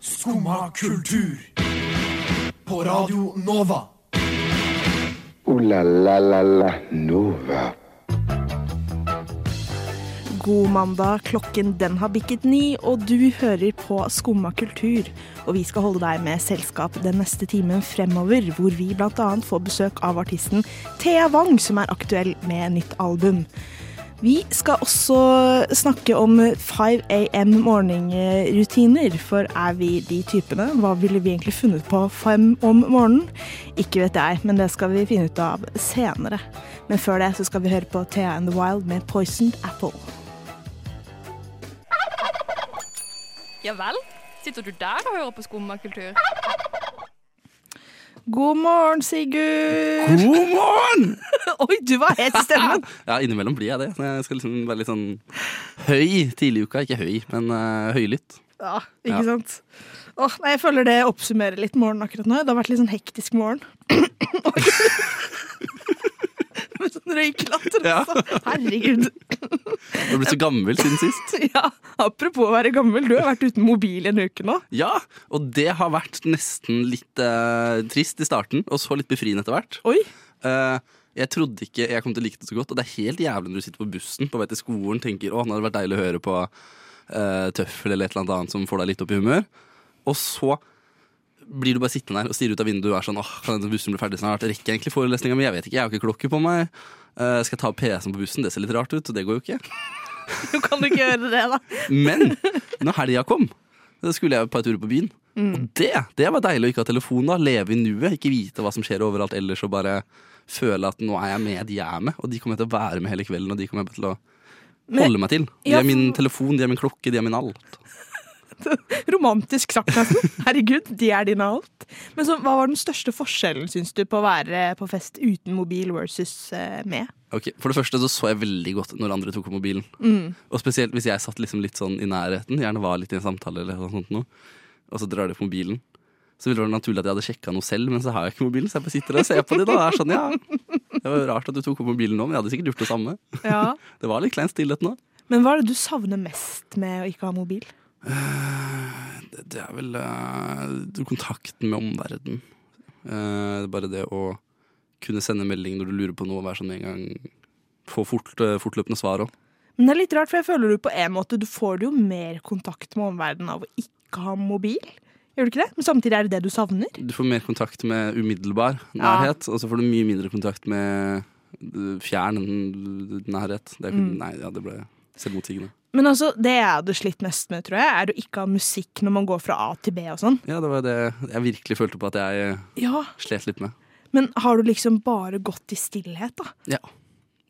Skumma kultur. På Radio Nova. O-la-la-la-la Nova. God mandag, klokken den har bikket ni, og du hører på Skumma kultur. Og vi skal holde deg med selskap den neste timen fremover, hvor vi bl.a. får besøk av artisten Thea Wang, som er aktuell med nytt album. Vi skal også snakke om 5 AM morgenrutiner, for er vi de typene? Hva ville vi egentlig funnet på fem om morgenen? Ikke vet jeg, men det skal vi finne ut av senere. Men før det så skal vi høre på Thea and the Wild med Poisoned Apple. Ja vel? Sitter du der og hører på skummakultur? God morgen, Sigurd! God morgen! Oi, du var helt i stemmen! Ja, innimellom blir jeg det. Jeg skal liksom være litt sånn høy tidlig i uka. Ikke høy, men uh, høylytt. Ja, ikke Ja. sant? Åh, nei, jeg føler det oppsummerer litt morgenen akkurat nå. Det har vært litt sånn hektisk morgen. Med sånn Ja. Herregud. Du har blitt så gammel siden sist. Ja, apropos å være gammel, du har vært uten mobil i en uke nå. Ja, og det har vært nesten litt eh, trist i starten, og så litt befriende etter hvert. Oi. Eh, jeg trodde ikke jeg kom til å like det så godt, og det er helt jævlig når du sitter på bussen på vei til skolen tenker å, nå hadde vært deilig å høre på uh, tøffel eller et eller annet som får deg litt opp i humør. Og så blir du bare sittende der og stirre ut av vinduet og er sånn åh, kan bussen bli ferdig snart? Rekker jeg egentlig forelesninga mi? Jeg vet ikke, jeg har ikke klokke på meg. Eh, skal jeg ta PC-en på bussen? Det ser litt rart ut, og det går jo ikke. Du kan du ikke gjøre det, da. Men når helga kom, så skulle jeg et par turer på byen. Og det, det var deilig å ikke ha telefon, da. Leve i nuet. Ikke vite hva som skjer overalt ellers, og bare føle at nå er jeg med de jeg er med. Og de kommer jeg til å være med hele kvelden, og de kommer jeg til å holde meg til. De er min telefon, de er min klokke, de er min alt. Romantisk sagt, nesten. Herregud, de er dine alt. Men så, hva var den største forskjellen, syns du, på å være på fest uten mobil versus eh, med? Ok, For det første så så jeg veldig godt når andre tok opp mobilen. Og spesielt hvis jeg satt liksom litt sånn i nærheten, gjerne var litt i en samtale, eller noe sånt noe, og så drar de på mobilen. Så ville det være naturlig at jeg hadde sjekka noe selv, men så har jeg ikke mobilen. Så jeg bare sitter og ser på de da. Det er sånn, ja. Det var jo rart at du tok opp mobilen nå, men jeg hadde sikkert gjort det samme. Ja. Det var litt klein stillhet nå. Men hva er det du savner mest med å ikke ha mobil? Det, det er vel eh, kontakten med omverdenen. er bare det å kunne sende melding når du lurer på noe, og være sånn en gang Få fort, eh, fortløpende svar òg. Men det er litt rart, for jeg føler du på en måte Du får jo mer kontakt med omverdenen av å ikke ha mobil. Gjør du ikke det? Men samtidig er det det du savner. Du får mer kontakt med umiddelbar nærhet, og så får du mye mindre kontakt med eh, fjern nærhet. Det, ikke- Nei, ja, det ble selvmotsigende. Men altså, det jeg hadde slitt mest med, tror jeg, er å ikke ha musikk når man går fra A til B og sånn. Ja, det var det jeg virkelig følte på at jeg Ja, slet litt med. Men har du liksom bare gått i stillhet, da? Ja.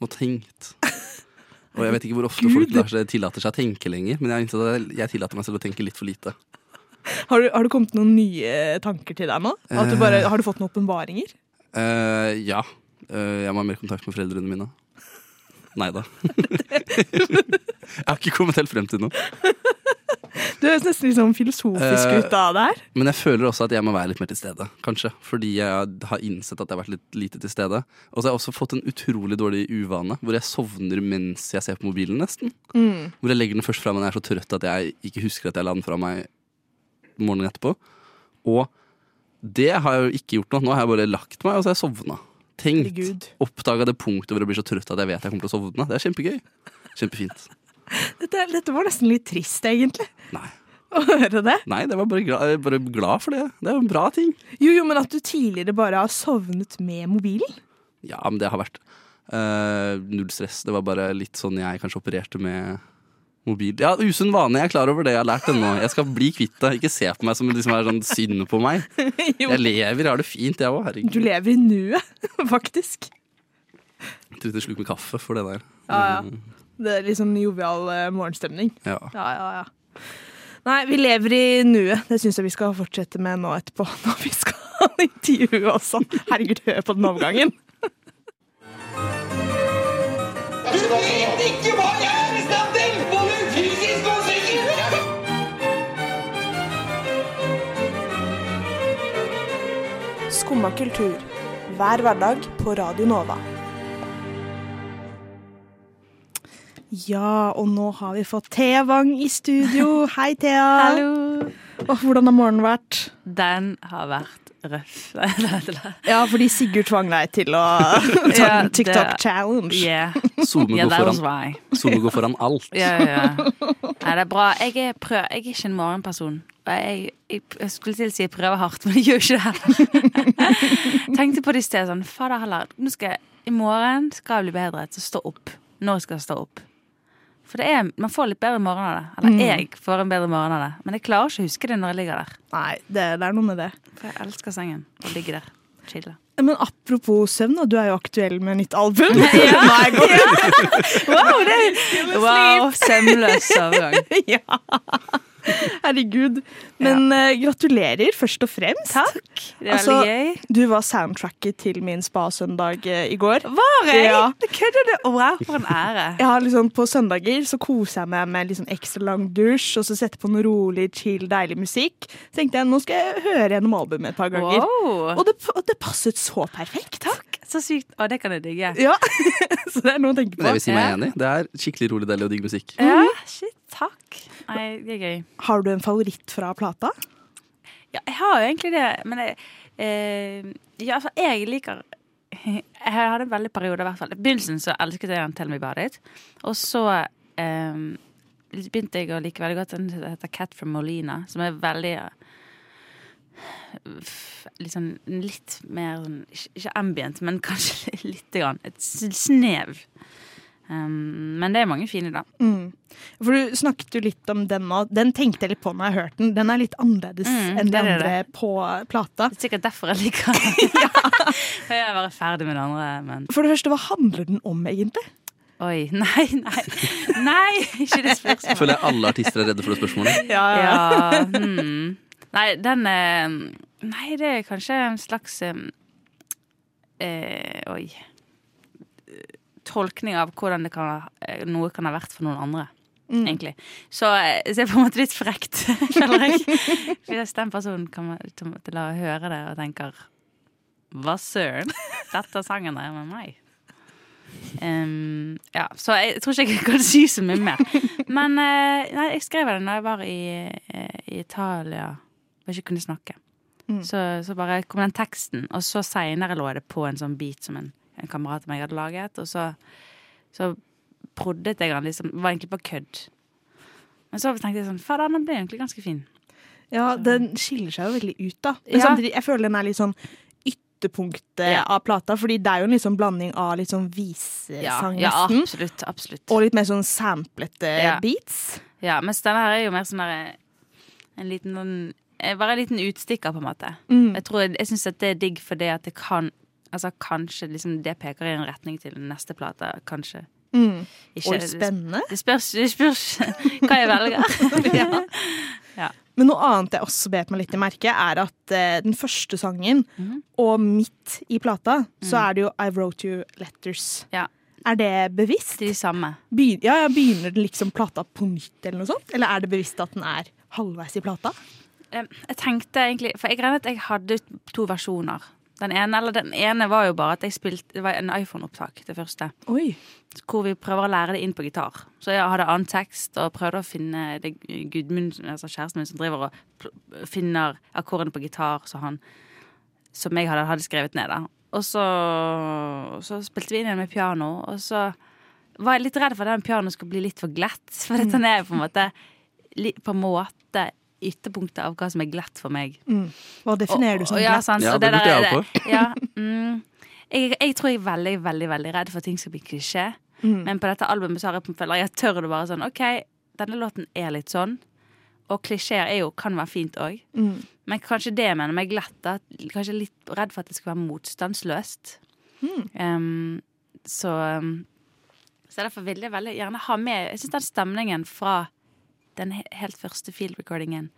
Og tenkt. Og jeg vet ikke hvor ofte Gud. folk seg, tillater seg å tenke lenger, men jeg, jeg tillater meg selv å tenke litt for lite. Har du, har du kommet noen nye tanker til deg nå? Du bare, har du fått noen åpenbaringer? Uh, ja. Uh, jeg må ha mer kontakt med foreldrene mine. Nei da. jeg har ikke kommet helt frem til noe. Du høres nesten litt sånn filosofisk Eh, ut av det her. Men jeg føler også at jeg må være litt mer til stede, kanskje. Fordi jeg har innsett at jeg har vært litt lite til stede. Og så har jeg også fått en utrolig dårlig uvane, hvor jeg sovner mens jeg ser på mobilen, nesten. Hvor jeg legger den først fra meg når jeg er så trøtt at jeg ikke husker at jeg la den fra meg morgenen etterpå. Og det har jeg jo ikke gjort nå. Nå har jeg bare lagt meg, og så har jeg sovna. Tenkt. Oppdaga det punktet hvor jeg blir så trøtt at jeg vet jeg kommer til å sovne. Det er kjempegøy. Kjempefint. Dette, dette var nesten litt trist, egentlig. Nei. Å høre det. Nei, det var bare glad, bare glad for det. Det er en bra ting. Jo, jo, men at du tidligere bare har sovnet med mobilen. Ja, men det har vært uh, null stress. Det var bare litt sånn jeg kanskje opererte med mobil. Ja, usunn vane. Jeg er klar over det. Jeg har lært det nå. Jeg skal bli kvitt det. Ikke se på meg som liksom er sånn synd på meg. Jeg lever, jeg har det fint, jeg òg. du lever i nuet, faktisk. Jeg trodde jeg skulle med kaffe for det der. Ja, ja. Det er litt sånn jovial eh, morgenstemning. Ja. Ja, ja, ja. Nei, vi lever i nuet. Det syns jeg vi skal fortsette med nå etterpå, når vi skal intervjue intervju også. Herregud, hør på den overgangen. Du vet ikke hva jeg Skumma kultur. Hver hverdag på Radio Nova. Ja, og nå har vi fått Thea Wang i studio. Hei, Thea. Hallo! Og hvordan har morgenen vært? Den har vært røff. Ja, fordi Sigurd tvang deg til å ta en TikTok-challenge. Yeah. Yeah, går foran. Går foran alt. Ja, ja, ja. Nei, det er bra. Jeg er, prøv, jeg er ikke en morgenperson. Jeg, jeg, jeg skulle til å si jeg prøver hardt, men jeg gjør ikke det. Tenkte på det i sted sånn, fader heller. Jeg, I morgen skal jeg bli bedre til å stå opp. Når skal jeg stå opp? For det er, man får litt bedre morgen av det. Eller jeg får en bedre morgen av det. Men jeg klarer ikke å huske det når jeg ligger der. Nei, det, det er noe med det. For jeg elsker sengen. Å ligge der. Chille. Men apropos søvn, du er jo aktuell med nytt album. Går Wow, det wow, søvnløs overgang. ja. Herregud. Men eh, gratulerer, først og fremst. Takk. Det er Altså, gøy. Du var soundtracket til min spa-søndag eh, i går. Var jeg? Ja. Kødder du? Wow, for en ære. Jeg har liksom På søndager så koser jeg meg med liksom ekstra lang dusj og så setter på noe rolig, chill, deilig musikk. Så tenkte jeg nå skal jeg høre gjennom albumet et par ganger. Wow. Og det, og det passet så perfekt. Takk. Så sykt. Å, det kan jeg digge. Ja, Så det er noe å tenke på. Det vil si meg Ja. enig. Det er skikkelig rolig, deilig og digg musikk. Ja, shit, takk. Nei, det er gøy. Har du en favoritt fra plata? Ja, jeg har jo egentlig det, men jeg, eh, ja, altså, jeg liker Jeg hadde en veldig periode, i hvert fall. I begynnelsen så elsket jeg den Tell Me About It. Og så eh, begynte jeg å like veldig godt den som heter Cat from Molina, som er veldig Liksom litt mer sånn Ikke, ambient, men kanskje lite grann. Et snev. Um, men det er mange fine, da. Mm. For du snakket jo litt om den nå. Den tenkte jeg litt på når jeg hørte den. Den er litt annerledes Mm, enn de det andre på plata. Det er sikkert derfor jeg liker den. Jeg er bare ferdig med det andre, men For det første, hva handler den om, egentlig? Oi, nei, nei. Nei, ikke det spørsmålet. Føler jeg alle artister er redde for det spørsmålet. Ja, hmm. Nei, den er Nei, det er kanskje en slags eh, eh, Oi. Tolkning av hvordan kan, eh, noe kan ha vært for noen andre. Egentlig. Så, eh, så det er på en måte litt frekt, føler jeg. Hvis den personen kommer til å høre det og tenker Hva søren? Dette sangen er med meg. Um, ja, så jeg tror ikke jeg kan si så mye mer. Men uh, nei, jeg skrev den da jeg var i, eh, i Italia og ikke kunne snakke. Så, så bare kom den teksten, og så seinere lå det på en sånn beat som en, en kamerat av meg hadde laget, og så, så proddet jeg den liksom. Var egentlig bare kødd. Men så tenkte jeg sånn Fader, den ble egentlig ganske fin. Ja, den skiller seg jo veldig ut, da. Men Ja. samtidig, jeg føler den er litt sånn ytterpunktet Ja. av plata, fordi det er jo en sånn blanding av litt sånn visesang ja nesten, absolutt. Absolutt. og litt mer sånn samplete Ja. beats. Ja, mens denne her er jo mer sånn der En liten eh, Bare en liten utstikker, på en måte. Mm. Jeg tror Jeg, jeg syns det er digg fordi at det kan Altså kanskje liksom det peker i en retning til neste plate. Kanskje Mm. ikke. Og spennende. Det spørs, det spørs hva jeg velger. Men noe annet jeg også bet meg litt i merke, er at uh, den første sangen, mm. og midt i plata, så er det jo I Wrote You Letters. Ja. Er det bevisst? De samme. Begyn ja, ja, begynner den liksom plata på nytt, eller noe sånt? Eller er det bevisst at den er halvveis i plata? Jeg tenkte egentlig For jeg regnet at jeg hadde to versjoner. Den ene, eller den ene var jo bare at jeg spilte Det var en iPhone-opptak, det første. Oi. hvor vi prøver å lære det inn på gitar. Så jeg hadde annen tekst og prøvde å finne det Gudmund, altså kjæresten min, som driver og finner akkordene på gitar så han, som jeg hadde, hadde skrevet ned. Da. Og så, så spilte vi inn igjen med piano, og så var jeg litt redd for at den pianoet skulle bli litt for glatt. For dette er på en måte på en måte ytterpunktet av hva som er glatt for meg. Hva definerer du som Og- og ja, glatt? sant, Ja, og det lurte jeg også det- Ja, mm, jeg, jeg tror jeg er veldig, veldig veldig redd for at ting skal bli klisjé. Men på dette albumet så har jeg, føler jeg tør det bare sånn OK, denne låten er litt sånn. Og klisjeer er jo, kan være fint òg. Men kanskje det jeg mener meg glatt. da, Kanskje litt redd for at det skal være motstandsløst. Um, så Så derfor vil jeg veldig gjerne ha med Jeg syns den stemningen fra den helt første field recordingen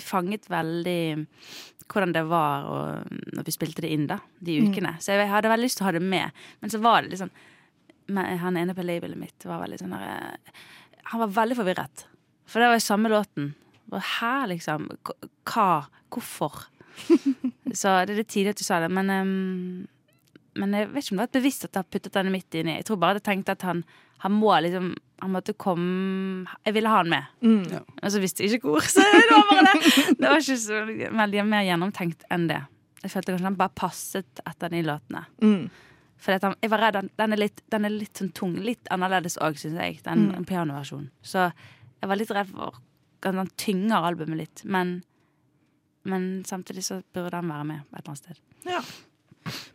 fanget veldig hvordan det var og, når vi spilte det inn, da, de ukene. Så jeg hadde veldig lyst til å ha det med. Men så var det litt sånn Han ene på labelet mitt var veldig sånn der, eh, Han var veldig forvirret. For det var jo samme låten. Bare, Hæ, liksom? Hva? Hvorfor? så det er litt tidlig at du sa det, men um, Men jeg vet ikke om det var bevisst at jeg har puttet denne midt inni. Jeg tror bare jeg tenkte at han han må liksom Han måtte komme Jeg ville ha han med. Mm. Men så visste jeg ikke hvor, så det var bare det. Det var ikke så veldig mer gjennomtenkt enn det. Jeg følte kanskje han bare passet etter de låtene. Mm. For jeg var redd den, er litt, den er litt sånn tung. Litt annerledes òg, syns jeg. Den Mm. pianoversjonen. Så jeg var litt redd for at han tynger albumet litt. Men, men samtidig så burde han være med et eller annet sted. Ja.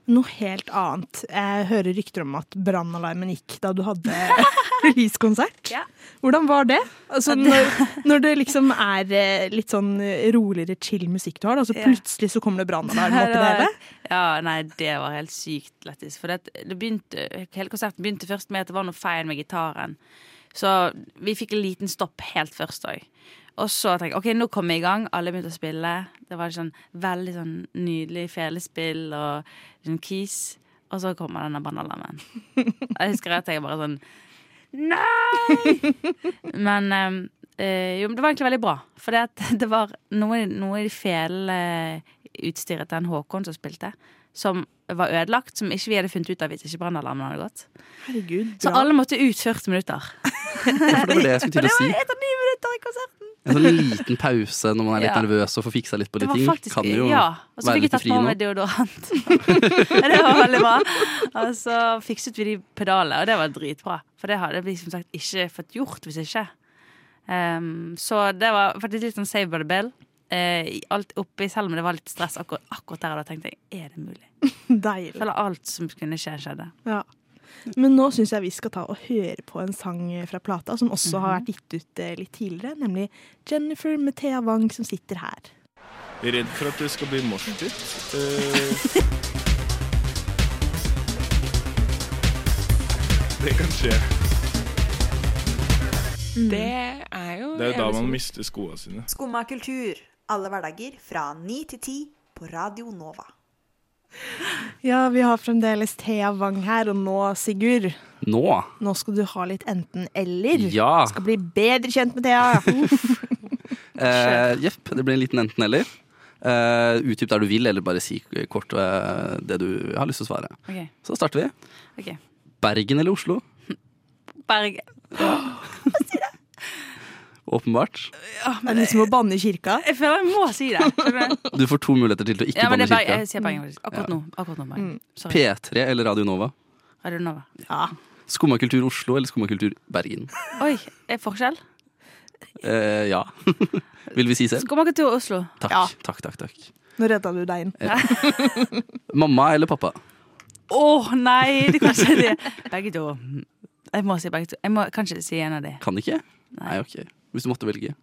Noe helt annet. Jeg hører rykter om at brannalarmen gikk da du hadde releasekonsert. Ja. Hvordan var det? Altså, når, når det liksom er eh, litt sånn roligere, chill musikk du har, og så plutselig så kommer det brannalarm oppi det hele? Ja, nei, det var helt sykt lættis. For det, det begynte, hele konserten begynte først med at det var noe feil med gitaren. Så vi fikk en liten stopp helt først òg. Og så tenkte jeg ok, nå kom jeg i gang. Alle begynte å spille. Det var sånn veldig sånn nydelig felespill og sånn keys. Og så kommer denne banalarmen. Jeg husker at jeg bare sånn Nei! Men øh, jo, det var egentlig veldig bra. For det, at det var noe, noe i feleutstyret til den Håkon som spilte, som var ødelagt, som ikke vi hadde funnet ut av hvis ikke brannalarmen hadde gått. Herregud, Så alle måtte ut 40 minutter. Ja, for det var det jeg skulle til å si. etter ni minutter i konserten! En sånn liten pause når man er litt Ja. nervøs og får fiksa litt på Det var ting. faktisk, kan jo ja. Og så fikk jeg tatt på meg deodorant. det var veldig bra. Og så fikset vi de pedalene, og det var dritbra. For det hadde vi som sagt ikke fått gjort hvis ikke. Um, så det var faktisk litt sånn save by the bell. Uh, alt oppi, selv om det var litt stress akkurat, akkurat der, og da tenkte jeg er det mulig? Deilig. Eller alt som kunne skje, skjedde. Ja. Men nå syns jeg vi skal ta og høre på en sang fra plata, som også har vært gitt ut eh, litt tidligere, nemlig Jennifer med Thea Wang, som sitter her. Redd for at det skal bli moshpit. Eh, det kan skje. Det er jo Det er jo da man mister skoene sine. Skumma kultur. Alle hverdager fra ni til ti på Radio Nova. Ja, vi har fremdeles Thea Wang her, og nå, Sigurd, Nå? nå skal du ha litt enten-eller. Ja. Skal bli bedre kjent med Thea. Eh, Jepp, det blir en liten enten-eller. Uh, utdyp der du vil, eller bare si kort uh, det du har lyst til å svare. Okay. Så starter vi. Okay. Bergen eller Oslo? Bergen. Åpenbart. Det er det som å banne i kirka. Jeg føler jeg må si det. du? Du får to muligheter til til å ikke Ja, banne i kirka. Jeg sier Bergen, faktisk. Akkurat nå. Akkurat nå. Sorry. P3 eller Radio Nova? Radio Nova. Ja. Skummakultur Oslo eller Skummakultur Bergen? Oi, er forskjell? Eh, ja. vil vi si selv? Kommer ikke Oslo. Takk, Ja. takk, takk. takk. Nå redda du deg inn. Mamma eller pappa? Å nei, det kan ikke det. Begge to. Jeg må si begge to. Jeg må kanskje si en av de. Kan ikke? Nei. Nei, ok. Hvis du måtte velge.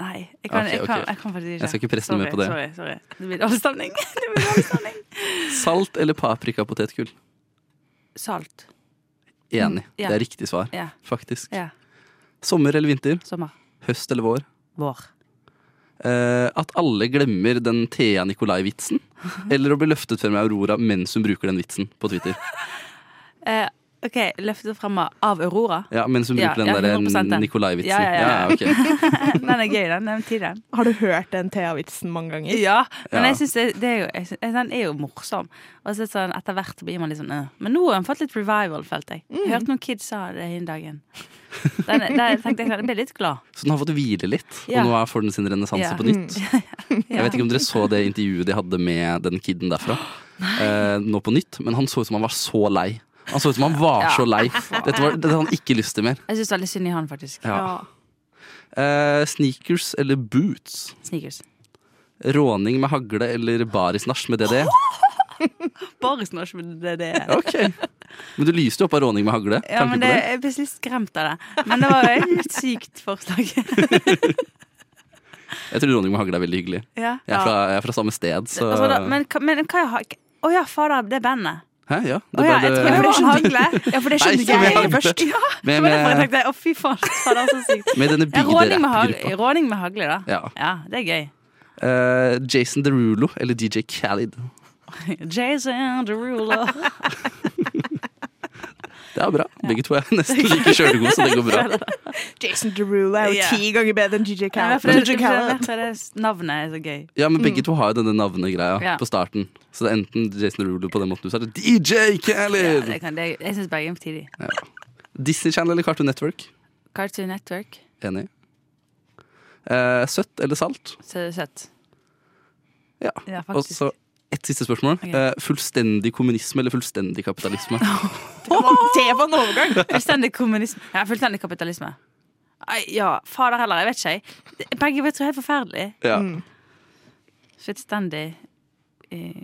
Nei, jeg kan, okay, jeg kan, jeg kan faktisk ikke. Jeg skal ikke presse sorry, mer på det. Sorry, sorry. Det blir avstemning. stemning. Det blir dårlig stemning. Salt eller paprikapotetgull? Salt. Enig. Mm, ja. Det er riktig svar, Ja. faktisk. Ja. Sommer eller vinter? Sommer. Høst eller vår? Vår. Uh, at alle glemmer den Thea Nikolai-vitsen? Eller å bli løftet frem av Aurora mens hun bruker den vitsen på Twitter? Eh, OK, løftet frem av Aurora. Ja, Mens som bruker ja, den 100% der. Nikolai-vitsen. Ja, ja, ja. ok. Den er gøy, den. Den tiden. Har du hørt den Thea-vitsen mange ganger? Ja, men Ja. jeg synes det, det er jo, synes, den er jo morsom. Og så sånn, etter hvert blir man litt sånn øh. Men nå har hun fått litt revival, følte jeg. Jeg hørte noen kids sa det den dagen. Den, der tenkte jeg jeg ble litt glad. Så den har fått hvile litt, Ja. og nå er- får den sin renessanse Ja. på nytt. Jeg vet ikke om dere så det intervjuet de hadde med den kiden derfra. Eh, nå på nytt, men han så ut som han var så lei. Han så ut som han var så lei. Dette, var, dette hadde han ikke lyst til mer. Jeg syns veldig synd i han, faktisk. Ja. Eh, sneakers eller boots? Sneakers. Råning med hagle eller barisnasj med DD? Barisnasj med DDE. Ok. Men du lyste jo opp av råning med hagle. Ja, men det, jeg ble litt skremt av det. Men det var et helt sykt forslag. Jeg tror råning med hagle er veldig hyggelig. Ja. Jeg er fra, jeg er fra samme sted, så Altså, da, men, men hva jeg har Å ja, fader, det er bandet. Hæ, ja. Å ja, jeg tror det var hagle. Ja, for det skjønte ikke jeg først. Ja, det var derfor jeg tenkte å fy faen, fader, så sykt. med denne bygde-rapp-gruppa. råning med hagle, da. Ja. Ja, det er gøy. Uh, Jason Derulo eller DJ Khalid. Jason Derulo. Det er bra. Begge to er nesten like kjølegode, så det går bra. Jason Derulo er jo ti ganger bedre enn DJ Ja, det navnet er så gøy. Ja, men begge to har jo denne navnegreia på starten. Så det er enten Jason Derulo på den måten du sa, eller DJ Ja, det kan, jeg syns begge er for tidlig. Disney Channel eller Cartoon Network? Cartoon Network. Enig. Eh, søtt eller salt? Søtt. Ja. Ja, Og faktisk. så ett siste spørsmål. Ok. Eh, fullstendig kommunisme eller fullstendig kapitalisme? Det var en overgang! Fullstendig kommunisme. Ja, fullstendig kapitalisme. Ai, ja, fader heller, jeg vet ikke. jeg. Det- Begge vet du er helt forferdelig. Ja. Fullstendig eh,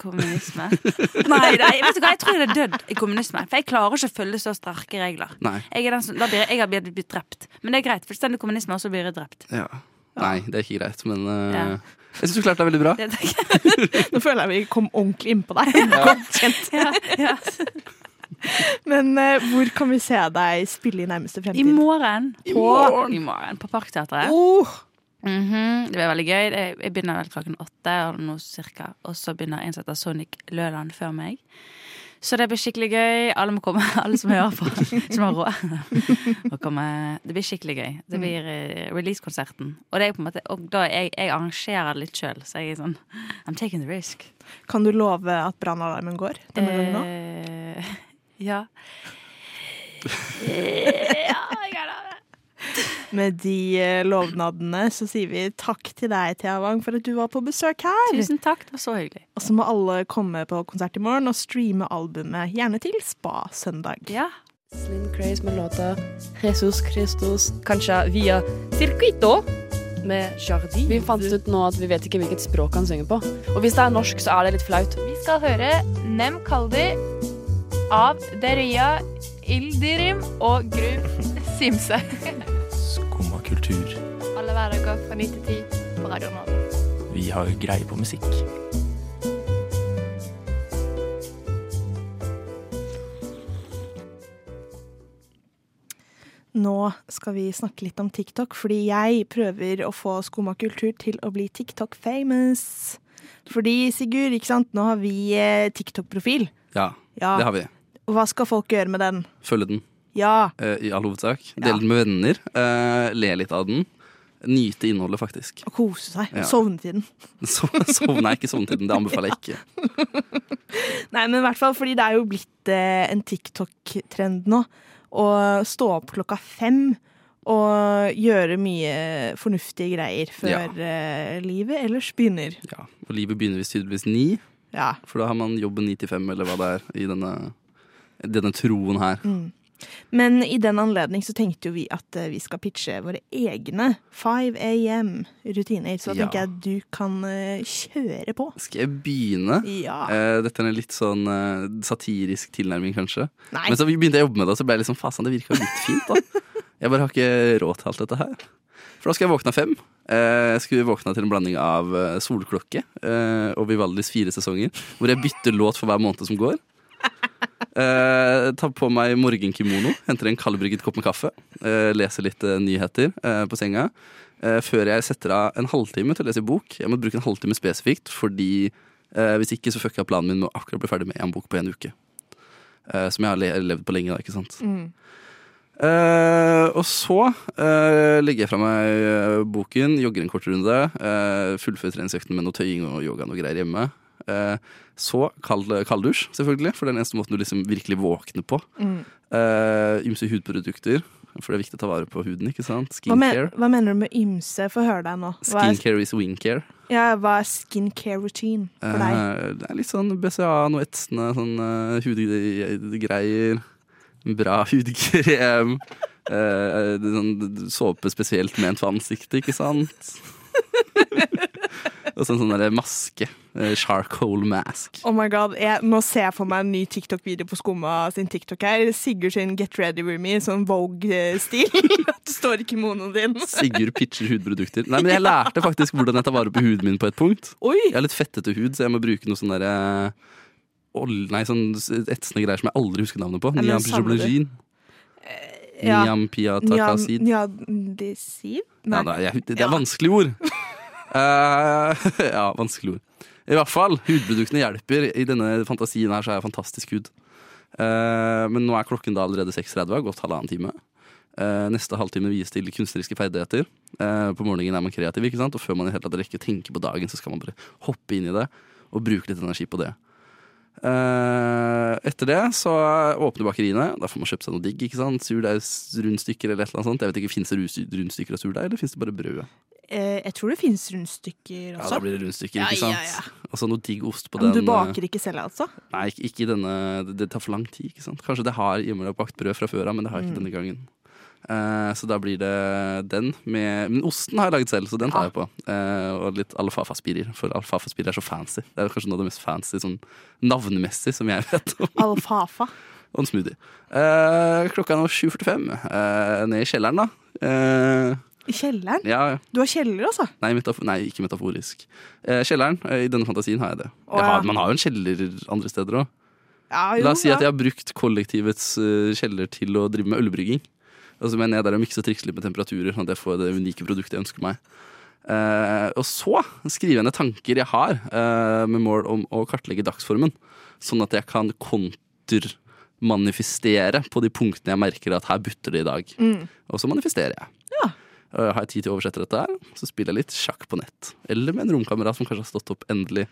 kommunisme. Nei, nei, vet du hva, jeg tror jeg er dødd i kommunisme. For jeg klarer ikke å følge så sterke regler. Nei. Jeg, er den som, da blir, jeg har blitt drept. Men det er greit. Fullstendig kommunisme, og så blir jeg drept. Ja. Nei, det er ikke greit, men uh, Ja. Jeg syns du klarte deg veldig bra. Nå føler jeg vi kom ordentlig innpå deg. Ja, ja. Men uh, hvor kan vi se deg spille i nærmeste I fremtid? morgen. I På, morgen. I morgen på Parkteatret. Oh, Mhm, Det blir veldig gøy. Jeg, jeg begynner vel klokken åtte, eller noe cirka. Og så begynner en som heter Sonic Løland før meg. Så det blir skikkelig gøy. Alle må komme, alle som hører på, som har råd. Det blir skikkelig gøy. Det blir releasekonserten. release-konserten. Og, måte, og da jeg, jeg arrangerer det litt sjøl, så jeg er sånn I'm taking the risk. kan du love at brannalarmen går denne gangen nå? Eh, ja. Eh, ja, jeg kan det. Med de eh, lovnadene så sier vi takk til deg, Thea Wang, for at du var på besøk her. Tusen takk, det var så hyggelig. Og så må alle komme på konsert i morgen og streame albumet, gjerne til Spa søndag. Ja. Slim Craze med låta Jesus Christus, kanskje via Circuito med Jardin. Vi fant ut nå at vi vet ikke hvilket språk han synger på. Og hvis det er norsk, så er det litt flaut. Vi skal høre Nem Kaldi av Deria Ildirim og Gru Simse. Kultur. Alle hverdager fra 9 til 10 på Radio Nova. Vi har greie på musikk. Nå skal vi snakke litt om TikTok, fordi jeg prøver å få Skumma kultur til å bli TikTok-famous. Fordi, Sigurd, ikke sant, nå har vi eh, TikTok-profil. Ja, Ja. det har vi. Hva skal folk gjøre med den? Følge den, Ja, eh, i all hovedsak. Dele den med venner. eh, le litt av den. Nyte innholdet, faktisk. og kose seg. Ja. Sovne til den. So, sov, nei, ikke sovnetiden. Det anbefaler jeg ikke. Nei, men i hvert fall fordi det er jo blitt eh, en TikTok-trend nå. Å stå opp klokka fem og gjøre mye fornuftige greier før eh, livet ellers begynner. Ja, Og livet begynner visst tydeligvis ni, Ja. for da har man jobben ni til fem, eller hva det er, i denne, denne troen her. Mm. Men i den anledning så tenkte jo vi at eh, vi skal pitche våre egne 5 AM-rutiner. Så da Ja. tenker jeg at du kan eh, kjøre på. Skal jeg begynne? Ja. Eh, dette er en litt sånn satirisk tilnærming, kanskje. Nei. Men så begynte jeg å jobbe med det, og så ble jeg litt sånn fasen, det virka litt fint, da. Jeg bare har ikke råd til alt dette her. For da skal jeg våkne av fem. Jeg skulle våkne til en blanding av Solklokke og Vivaldis fire sesonger, hvor jeg bytter låt for hver måned som går. Eh, tar på meg morgenkimono, henter en kaldbrygget kopp med kaffe, eh, leser litt eh, nyheter eh, på senga. Eh, før jeg setter av en halvtime til å lese bok. Jeg må bruke en halvtime spesifikt, fordi eh, hvis ikke så fucker jeg planen min med å akkurat bli ferdig med en bok på en uke. Eh, som jeg har le levd på lenge, da, ikke sant. Mm. Eh, og så eh, legger jeg fra meg boken, jogger en kort runde, fullfører treningsøkten med noe tøying og yoga og greier hjemme. Eh, så kald, kalddusj, selvfølgelig, for det er den eneste måten du liksom virkelig våkner på. Mm. Eh, ymse hudprodukter, for det er viktig å ta vare på huden, ikke sant. Hva, men, Skincare. hva mener du med ymse? Få høre deg nå. Skincare is wingcare. ja, hva er skincare routine for deg? Eh, det er litt sånn BCA, noe etsende sånn uh, hudgreier. Bra hudkrem. eh, sånn såpe spesielt ment for ansiktet, ikke sant? Og så en sånn der maske. eh, charcoal mask. Oh my god, jeg, Nå ser jeg for meg en ny TikTok-video på Skumma sin TikTok her. Sigurd sin Get Ready With Me, sånn Vogue-stil. At du står i kimonoen din. Sigurd pitcher hudprodukter. Nei, men Jeg lærte faktisk hvordan jeg tar vare på huden min på et punkt. Oi! Jeg har litt fettete hud, så jeg må bruke noe sånn derre ol- Nei, sånn etsende greier som jeg aldri husker navnet på. Nei, Niam savner du? pijoblogin. Niam piatakasid. Nyadisiv? Ja, da, jeg, det er vanskelige ord. Eh, ja, vanskelig ord. I hvert fall, hudproduktene hjelper. I denne fantasien her så har jeg fantastisk hud. Uh, men nå er klokken da allerede 6.30, har gått halvannen time. Uh, neste halvtime vies til kunstneriske ferdigheter. På morgenen er man kreativ, ikke sant? og før man i hele tatt rekker å tenke på dagen, så skal man bare hoppe inn i det og bruke litt energi på det. Etter det så åpner bakeriene. Da får man kjøpt seg noe digg. ikke sant? Surdeigsrundstykker eller et eller annet sånt. Jeg vet ikke, Fins det rundstykker av surdeig, eller fins det bare brød? Eh, jeg tror det fins rundstykker også. Ja, da blir det rundstykker, ikke sant? ja, ja. Og så noe digg ost på Men den. du eh, baker ikke selv, altså? Nei, ikke, ikke denne det, tar for lang tid. ikke sant? Kanskje det har hjemmelagt brød fra før av, men det har jeg ikke Mm. denne gangen. Eh, så da blir det den med Men osten har jeg laget selv, så den tar jeg på. Eh, og litt alfafaspirer, for alfafaspirer er så fancy. Det er kanskje noe av det mest fancy sånn navnemessig som jeg vet om. Alfafa. og en smoothie. Eh, klokka er nå 7.45. Eh, ned i kjelleren, da. Eh, I kjelleren? ja, Du har kjeller, altså? Nei, nei, ikke metaforisk. Eh, kjelleren, eh, i denne fantasien har jeg det. Å, Jeg har, ja. man har jo en kjeller andre steder òg. Ja, La oss si at jeg har brukt kollektivets uh, kjeller til å drive med ølbrygging. Og så mener jeg der å mikse og trikse litt med temperaturer, sånn at jeg får det unike produktet jeg ønsker meg. Eh, og så skriver jeg ned tanker jeg har, eh, med mål om å kartlegge dagsformen. Sånn at jeg kan kontermanifestere på de punktene jeg merker at her butter det i dag. Mm. Og så manifesterer jeg. Og har jeg tid til å oversette dette, her, så spiller jeg litt sjakk på nett. Eller med en romkamerat som kanskje har stått opp endelig.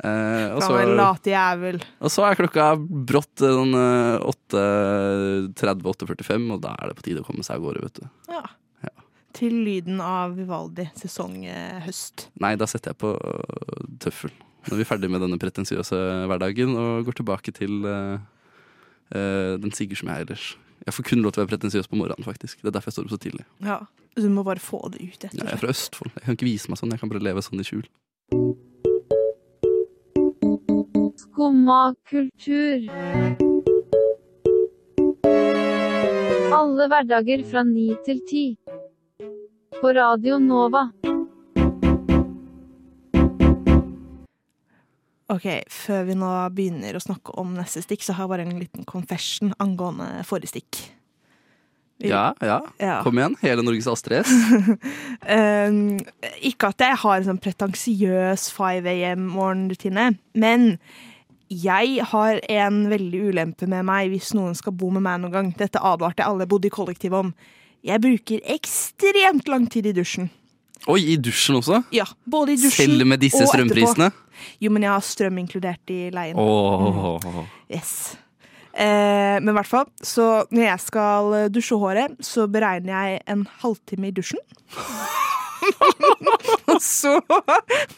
Eh, og, så, og så er klokka brått eh, sånn, eh, 8.30-8.45, og da er det på tide å komme seg av gårde, vet du. Ja. Til lyden av Vivaldi sesong eh. Nei, da setter jeg på tøffel. Når vi er ferdig med denne pretensiøse hverdagen og går tilbake til uh, uh, den Sigurd som jeg er ellers. Jeg får kun lov til å være pretensiøs på morgenen, faktisk. Det er derfor jeg står opp så tidlig. Ja. Du må bare få det ut Ja, etter. jeg er fra Østfold. Jeg kan ikke vise meg sånn. Jeg kan bare leve sånn i skjul. Skumma kultur. Alle hverdager fra ni til ti. På Radio Nova. Ok, Før vi nå begynner å snakke om neste stikk, så har jeg bare en liten confession angående forrige stikk. Ja, ja. Ja. Kom igjen. Hele Norges Astrid S. Um, ikke at jeg har en sånn pretensiøs 5 AM-morgenrutine, men jeg har en veldig ulempe med meg hvis noen skal bo med meg noen gang. Dette advarte alle jeg bodde i kollektiv om. Jeg bruker ekstremt lang tid i dusjen. Oi, i dusjen også? Ja, både i dusjen Selv med disse og etterpå. strømprisene? Jo, men jeg har strøm inkludert i leien. Åh. Yes. Eh, men i hvert fall, så når jeg skal dusje håret, så beregner jeg en halvtime i dusjen. og så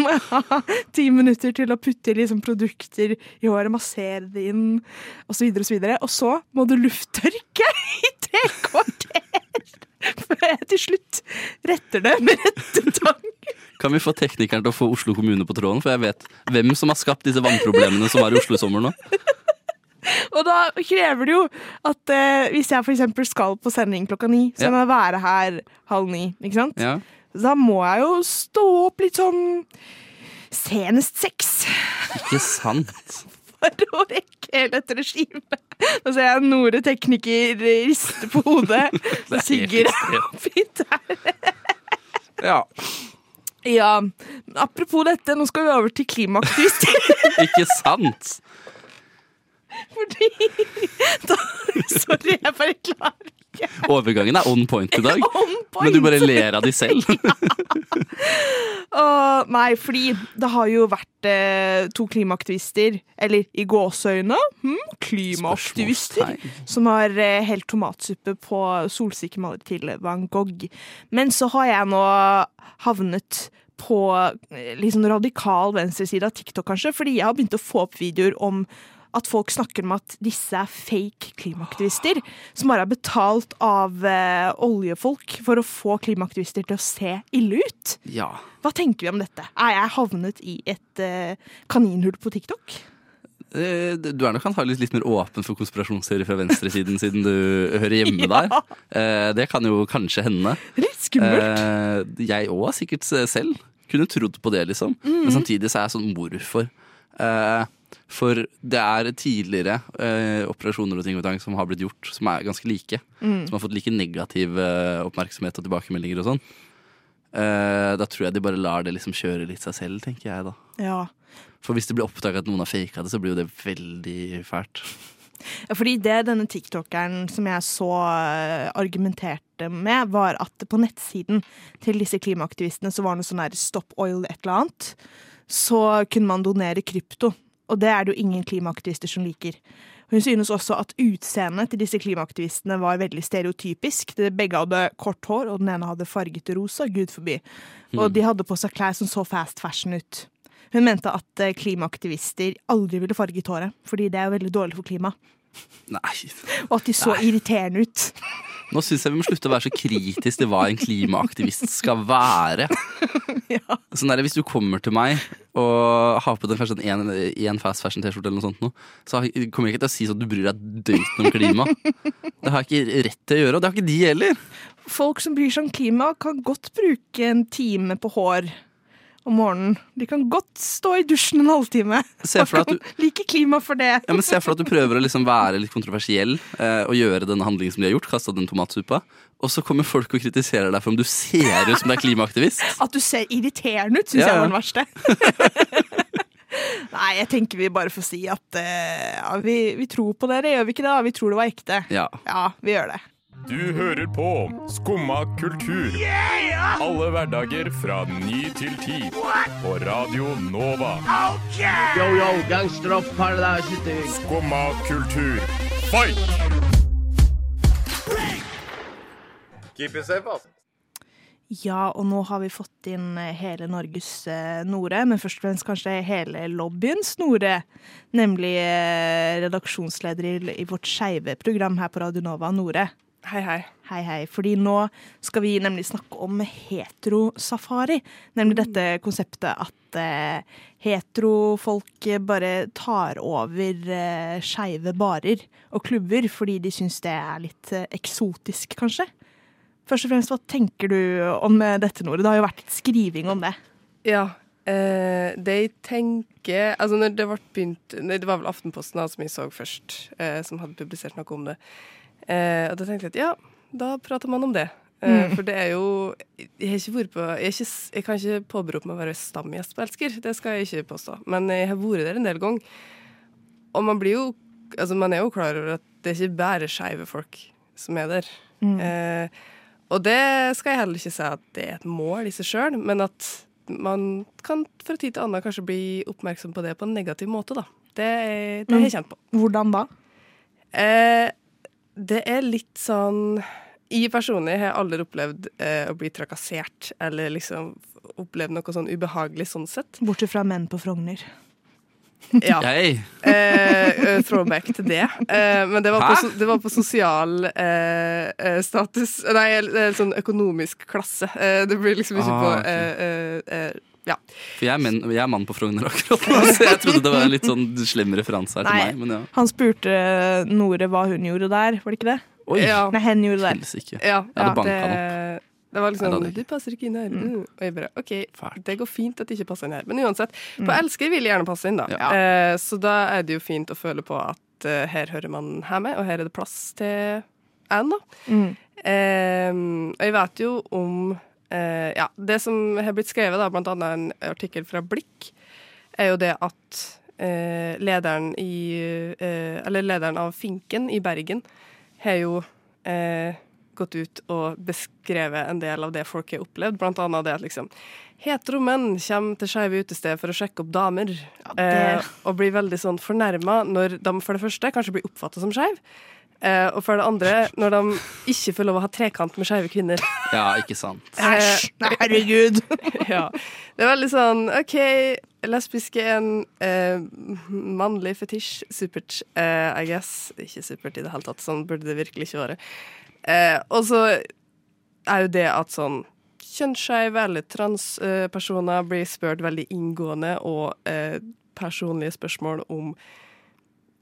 må jeg ha ti minutter til å putte liksom produkter i håret, massere det inn, osv., og så videre. Og så må du lufttørke i tre kvarter før jeg til slutt retter det med rettetang. Kan vi få teknikeren til å få Oslo kommune på tråden? For jeg vet hvem som har skapt disse vannproblemene som var i Oslo i sommer nå. Og da krever det jo at eh, hvis jeg eksempel skal på sending klokka ni, så må jeg være her halv ni, ikke sant? Ja. Så Da må jeg jo stå opp litt sånn senest seks Ikke sant? rekke hele dette regimet. Nå ser jeg Nore tekniker riste på hodet. Så synger Sigurd er oppgitt her. Ja. Ja, apropos dette, nå skal vi over til klimaaktivister. Ikke sant? Fordi da, Sorry, jeg bare klarer. Overgangen er on point i dag. Point. Men du bare ler av de selv. Åh, nei, fordi det har jo vært eh, to klimaaktivister, eller i gåseøyne, hm, klimaaktivister, som har eh, helt tomatsuppe på solsikkemaler til Van Gogh. Men så har jeg nå havnet på sånn radikal venstreside av TikTok, kanskje, fordi jeg har begynt å få opp videoer om at folk snakker om at disse er fake klimaaktivister, som bare er betalt av eh, oljefolk for å få klimaaktivister til å se ille ut. Ja. Hva tenker vi om dette? Er jeg havnet i et eh, kaninhull på TikTok? Eh, Du er nok antakeligvis litt mer åpen for konspirasjonsserier fra venstresiden, siden du hører hjemme Ja. der. Eh, Det kan jo kanskje hende. Litt skummelt. Eh, Jeg òg, sikkert selv. Kunne trodd på det, liksom. Mm. Men samtidig så er jeg sånn hvorfor? Eh, For det er tidligere eh, operasjoner og ting og tang som har blitt gjort, som er ganske like. Mm. Som har fått like negativ eh, oppmerksomhet og tilbakemeldinger og sånn. Eh, Da tror jeg de bare lar det liksom kjøre litt seg selv, tenker jeg da. Ja. For hvis det blir oppdaga at noen har faka det, så blir jo det veldig fælt. Ja, Fordi det denne tiktokeren som jeg så eh, argumenterte med, var at på nettsiden til disse klimaaktivistene så var det noe sånn her Stop Oil et eller annet. Så kunne man donere krypto. og det er det jo ingen klimaaktivister som liker. Hun synes også at utseendet til disse klimaaktivistene var veldig stereotypisk. Begge hadde kort hår, og den ene hadde farget rosa, gud forby. Og Mm. de hadde på seg klær som så fast fashion ut. Hun mente at eh, klimaaktivister aldri ville farget håret, fordi det er jo veldig dårlig for klimaet. Nei. Og at de så Nei. irriterende ut. Nå syns jeg vi må slutte å være så kritisk til hva en klimaaktivist skal være. Sånn der, hvis du kommer til meg og har på deg kanskje en, en fast fashion-T-skjorte, eller noe sånt, så kommer jeg ikke til å si sånn at du bryr deg døyten om klima. Det har jeg ikke rett til å gjøre, og det har ikke de heller. Folk som bryr seg om klima, kan godt bruke en time på hår om morgenen. De kan godt stå i dusjen en halvtime. Se for deg at Og like klima for det. Ja, men Se for deg at du prøver å liksom være litt kontroversiell eh, og gjøre denne handlingen som de har gjort, kasta den tomatsuppa, og så kommer folk og kritiserer deg for om du ser ut som du er klimaaktivist. At du ser irriterende ut, syns Ja, jeg var den verste. Nei, jeg tenker vi bare får si at uh, vi, vi tror på dere, gjør vi ikke det? Vi tror det var ekte. Ja. Ja, vi gjør det. Du hører på Skumma kultur. Alle hverdager fra ny til ti. På Radio Nova. Yo, yo, gangsteropp, paradise. Skumma kultur, fight! Keep it safe, ass. Ja, og nå har vi fått inn eh, hele Norges eh, Nore, men først og fremst kanskje hele lobbyens Nore. Nemlig eh, redaksjonsleder i, i vårt skeive program her på Radio Nova, Nore. Hei, hei. Hei, hei. Fordi nå skal vi nemlig snakke om heterosafari. Nemlig dette konseptet at eh, heterofolk bare tar over eh, skeive barer og klubber fordi de syns det er litt eh, eksotisk, kanskje. Først og fremst, hva tenker du om eh, dette, Nore? Det har jo vært litt skriving om det. Ja. Eh, det jeg tenker Altså, når det ble begynt Det var vel Aftenposten da, som jeg så først, eh, som hadde publisert noe om det. Eh, og da tenkte jeg at ja, da prater man om det. Eh, Mm. For det er jo Jeg har ikke vært på Jeg, ikke, jeg kan ikke påberope meg å være stamgjest på Elsker, det skal jeg ikke påstå. Men jeg har vært der en del ganger. Og man blir jo Altså, man er jo klar over at det er ikke bare skeive folk som er der. Mm. Eh, og det skal jeg heller ikke si at det er et mål i seg sjøl, men at man kan fra tid til annen kanskje bli oppmerksom på det på en negativ måte, da. Det, det har jeg kjent på. Hvordan da? Eh, det er litt sånn Jeg personlig har aldri opplevd eh, å bli trakassert eller liksom opplevd noe sånn ubehagelig sånn sett. Bortsett fra menn på Frogner. Ja. Eh, eh, throwback til det. Eh, men det var, på, det var på sosial eh, eh, status Nei, eh, sånn økonomisk klasse. Eh, det blir liksom ikke Ah, på ok. Ja. For jeg er, menn, jeg er mann på Frogner akkurat nå, så jeg trodde det var en litt sånn slem referanse her til meg. Men ja. Han spurte Nore hva hun gjorde der, var det ikke det? Oi. Ja. Nei, hen gjorde det der. Helsike. Ja, Jeg hadde ja, banka han opp. det var liksom Nei, jeg Du passer ikke inn her. Mm. Og jeg bare OK, det går fint at det ikke passer inn her. Men uansett, på Elsker vil jeg gjerne passe inn, da. Eh, så da er det jo fint å føle på at eh, her hører man hjemme, og her er det plass til en, da. Mm. Eh, og jeg vet jo om eh, Ja, det som har blitt skrevet, da, annet en artikkel fra Blikk, er jo det at eh, lederen i eh, Eller lederen av Finken i Bergen har jo eh, gått ut og beskrevet en del av det folk har opplevd, annet det at liksom Hetero menn kommer til skeive utested for å sjekke opp damer, eh, og blir veldig sånn fornærma når de for det første kanskje blir oppfatta som skeiv, eh, og for det andre når de ikke får lov å ha trekant med skeive kvinner. Ja, ikke sant. Æsj! Nei, herregud! ja. Det er veldig sånn OK, lesbiske er en eh, mannlig fetisj. Supert, eh, I guess. Ikke supert i det hele tatt. Sånn burde det virkelig ikke være. Eh, og så er jo det at sånn kjønnsskeive eller transpersoner blir spurt veldig inngående og eh, personlige spørsmål om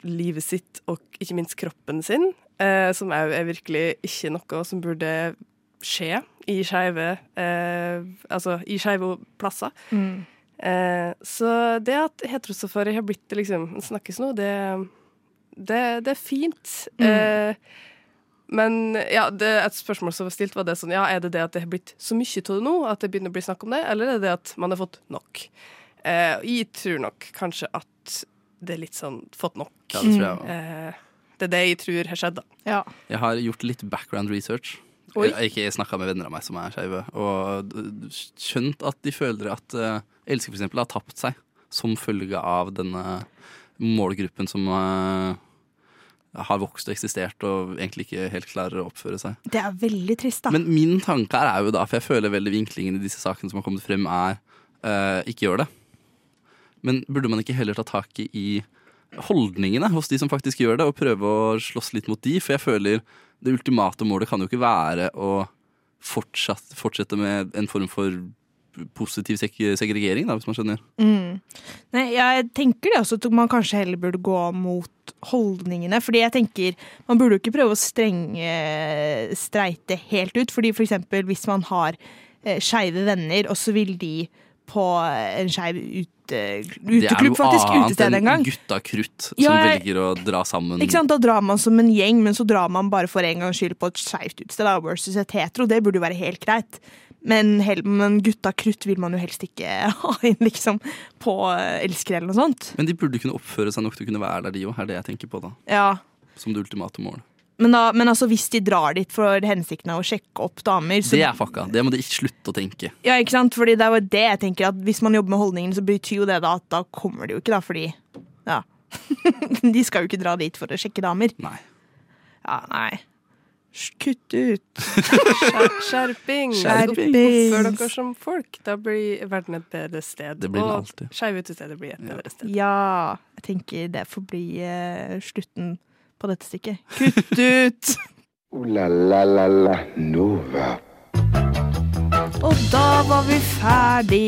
livet sitt og ikke minst kroppen sin, eh, som òg er virkelig ikke noe som burde skje i skeive eh, Altså i skeive plasser. Mm. Eh, så det at heterosafari har blitt liksom snakkes nå, det, det, det er fint. Mm. Eh, men ja, det, et spørsmål som var stilt, var det sånn Ja, er det det at det har blitt så mye av det nå at det begynner å bli snakk om det, eller er det det at man har fått nok? Eh, jeg tror nok kanskje at det er litt sånn fått nok. Ja, det tror jeg også. Eh, det er det jeg tror har skjedd, da. Ja. Jeg har gjort litt background research. Oi. Jeg jeg ikke snakka med venner av meg som er skeive, og skjønt at de føler at uh, Elsker for eksempel har tapt seg som følge av denne målgruppen som uh, har vokst og eksistert og egentlig ikke helt klarer å oppføre seg. Det er veldig trist, da. Men min tanke er jo da, for jeg føler veldig vinklingen i disse sakene som har kommet frem, er uh, ikke gjør det. Men burde man ikke heller ta tak i, holdningene hos de som faktisk gjør det, og prøve å slåss litt mot de? For jeg føler det ultimate målet kan jo ikke være å fortsatt, fortsette med en form for positiv seg segregering, da, hvis man skjønner. Mm. Nei, jeg tenker det også at man kanskje heller burde gå mot holdningene. Fordi jeg tenker man burde jo ikke prøve å strenge streite helt ut. Fordi for eksempel hvis man har eh, skeive venner, og så vil de på en skeiv ute, uteklubb, faktisk utested en gang. Det er jo gutta krutt som Ja, velger å dra sammen. Ikke sant? Da drar man som en gjeng, men så drar man bare for en gangs skyld på et skeivt utested da, versus et hetero. Det burde jo være helt greit. Men, men gutta krutt vil man jo helst ikke ha inn liksom, på elskere elsker eller noe sånt. Men de burde kunne oppføre seg nok til å kunne være der, de òg, er det jeg tenker på da. Ja, Som det ultimate mål. Men, da, men altså, hvis de drar dit for hensikten av å sjekke opp damer så, Det er fucka. Det må de ikke slutte å tenke. Ja, ikke sant? Fordi det er jo det jeg tenker at Hvis man jobber med holdningen, så betyr jo det da at da kommer de jo ikke, da, fordi Ja. de skal jo ikke dra dit for å sjekke damer. Nei. Ja, nei. Kutt ut. Skjerping. Skjerping. Oppfør dere som folk. Da blir verden et bedre sted. Det blir den og alltid. skeive utesteder blir et bedre sted. Ja, jeg tenker det får bli uh, slutten på dette stikket. Kutt ut! Ooh la la la la Nova. Og da var vi ferdig.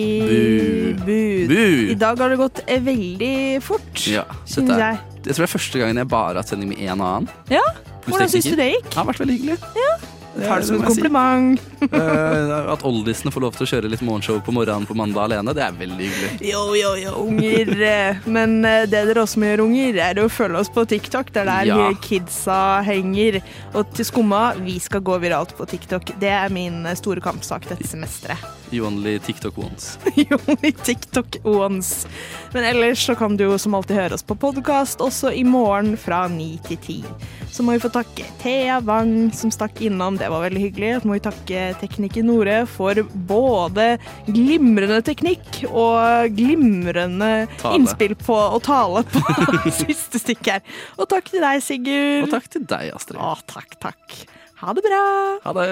Bu. Bu. I dag har det gått eh, veldig fort, Ja, syns jeg. jeg tror det er første gangen jeg bare har hatt sending med én annen. Ja, Hvordan syns du det gikk? Det har vært veldig hyggelig. Jeg tar det som et si. kompliment. Eh, at oldisene får lov til å kjøre litt morgenshow på morgenen på mandag alene, det er veldig hyggelig. Jo, jo, jo, unger. eh, Men eh, det dere også må gjøre, unger, er å følge oss på TikTok. Det er der Ja. kidsa henger. Og til skumma, vi skal gå viralt på TikTok. Det er min store kampsak dette semesteret. You only TikTok once. you only TikTok once. Men ellers så kan du jo som alltid høre oss på podkast også i morgen fra ni til ti. Så må vi få takke Thea Wang som stakk innom, det var veldig hyggelig. Så må vi takke tekniker Nore for både glimrende teknikk og glimrende Tale. innspill på å tale på siste stikk her. Og takk til deg, Sigurd. Og takk til deg, Astrid. Å, takk, takk. Ha det bra. Ha det.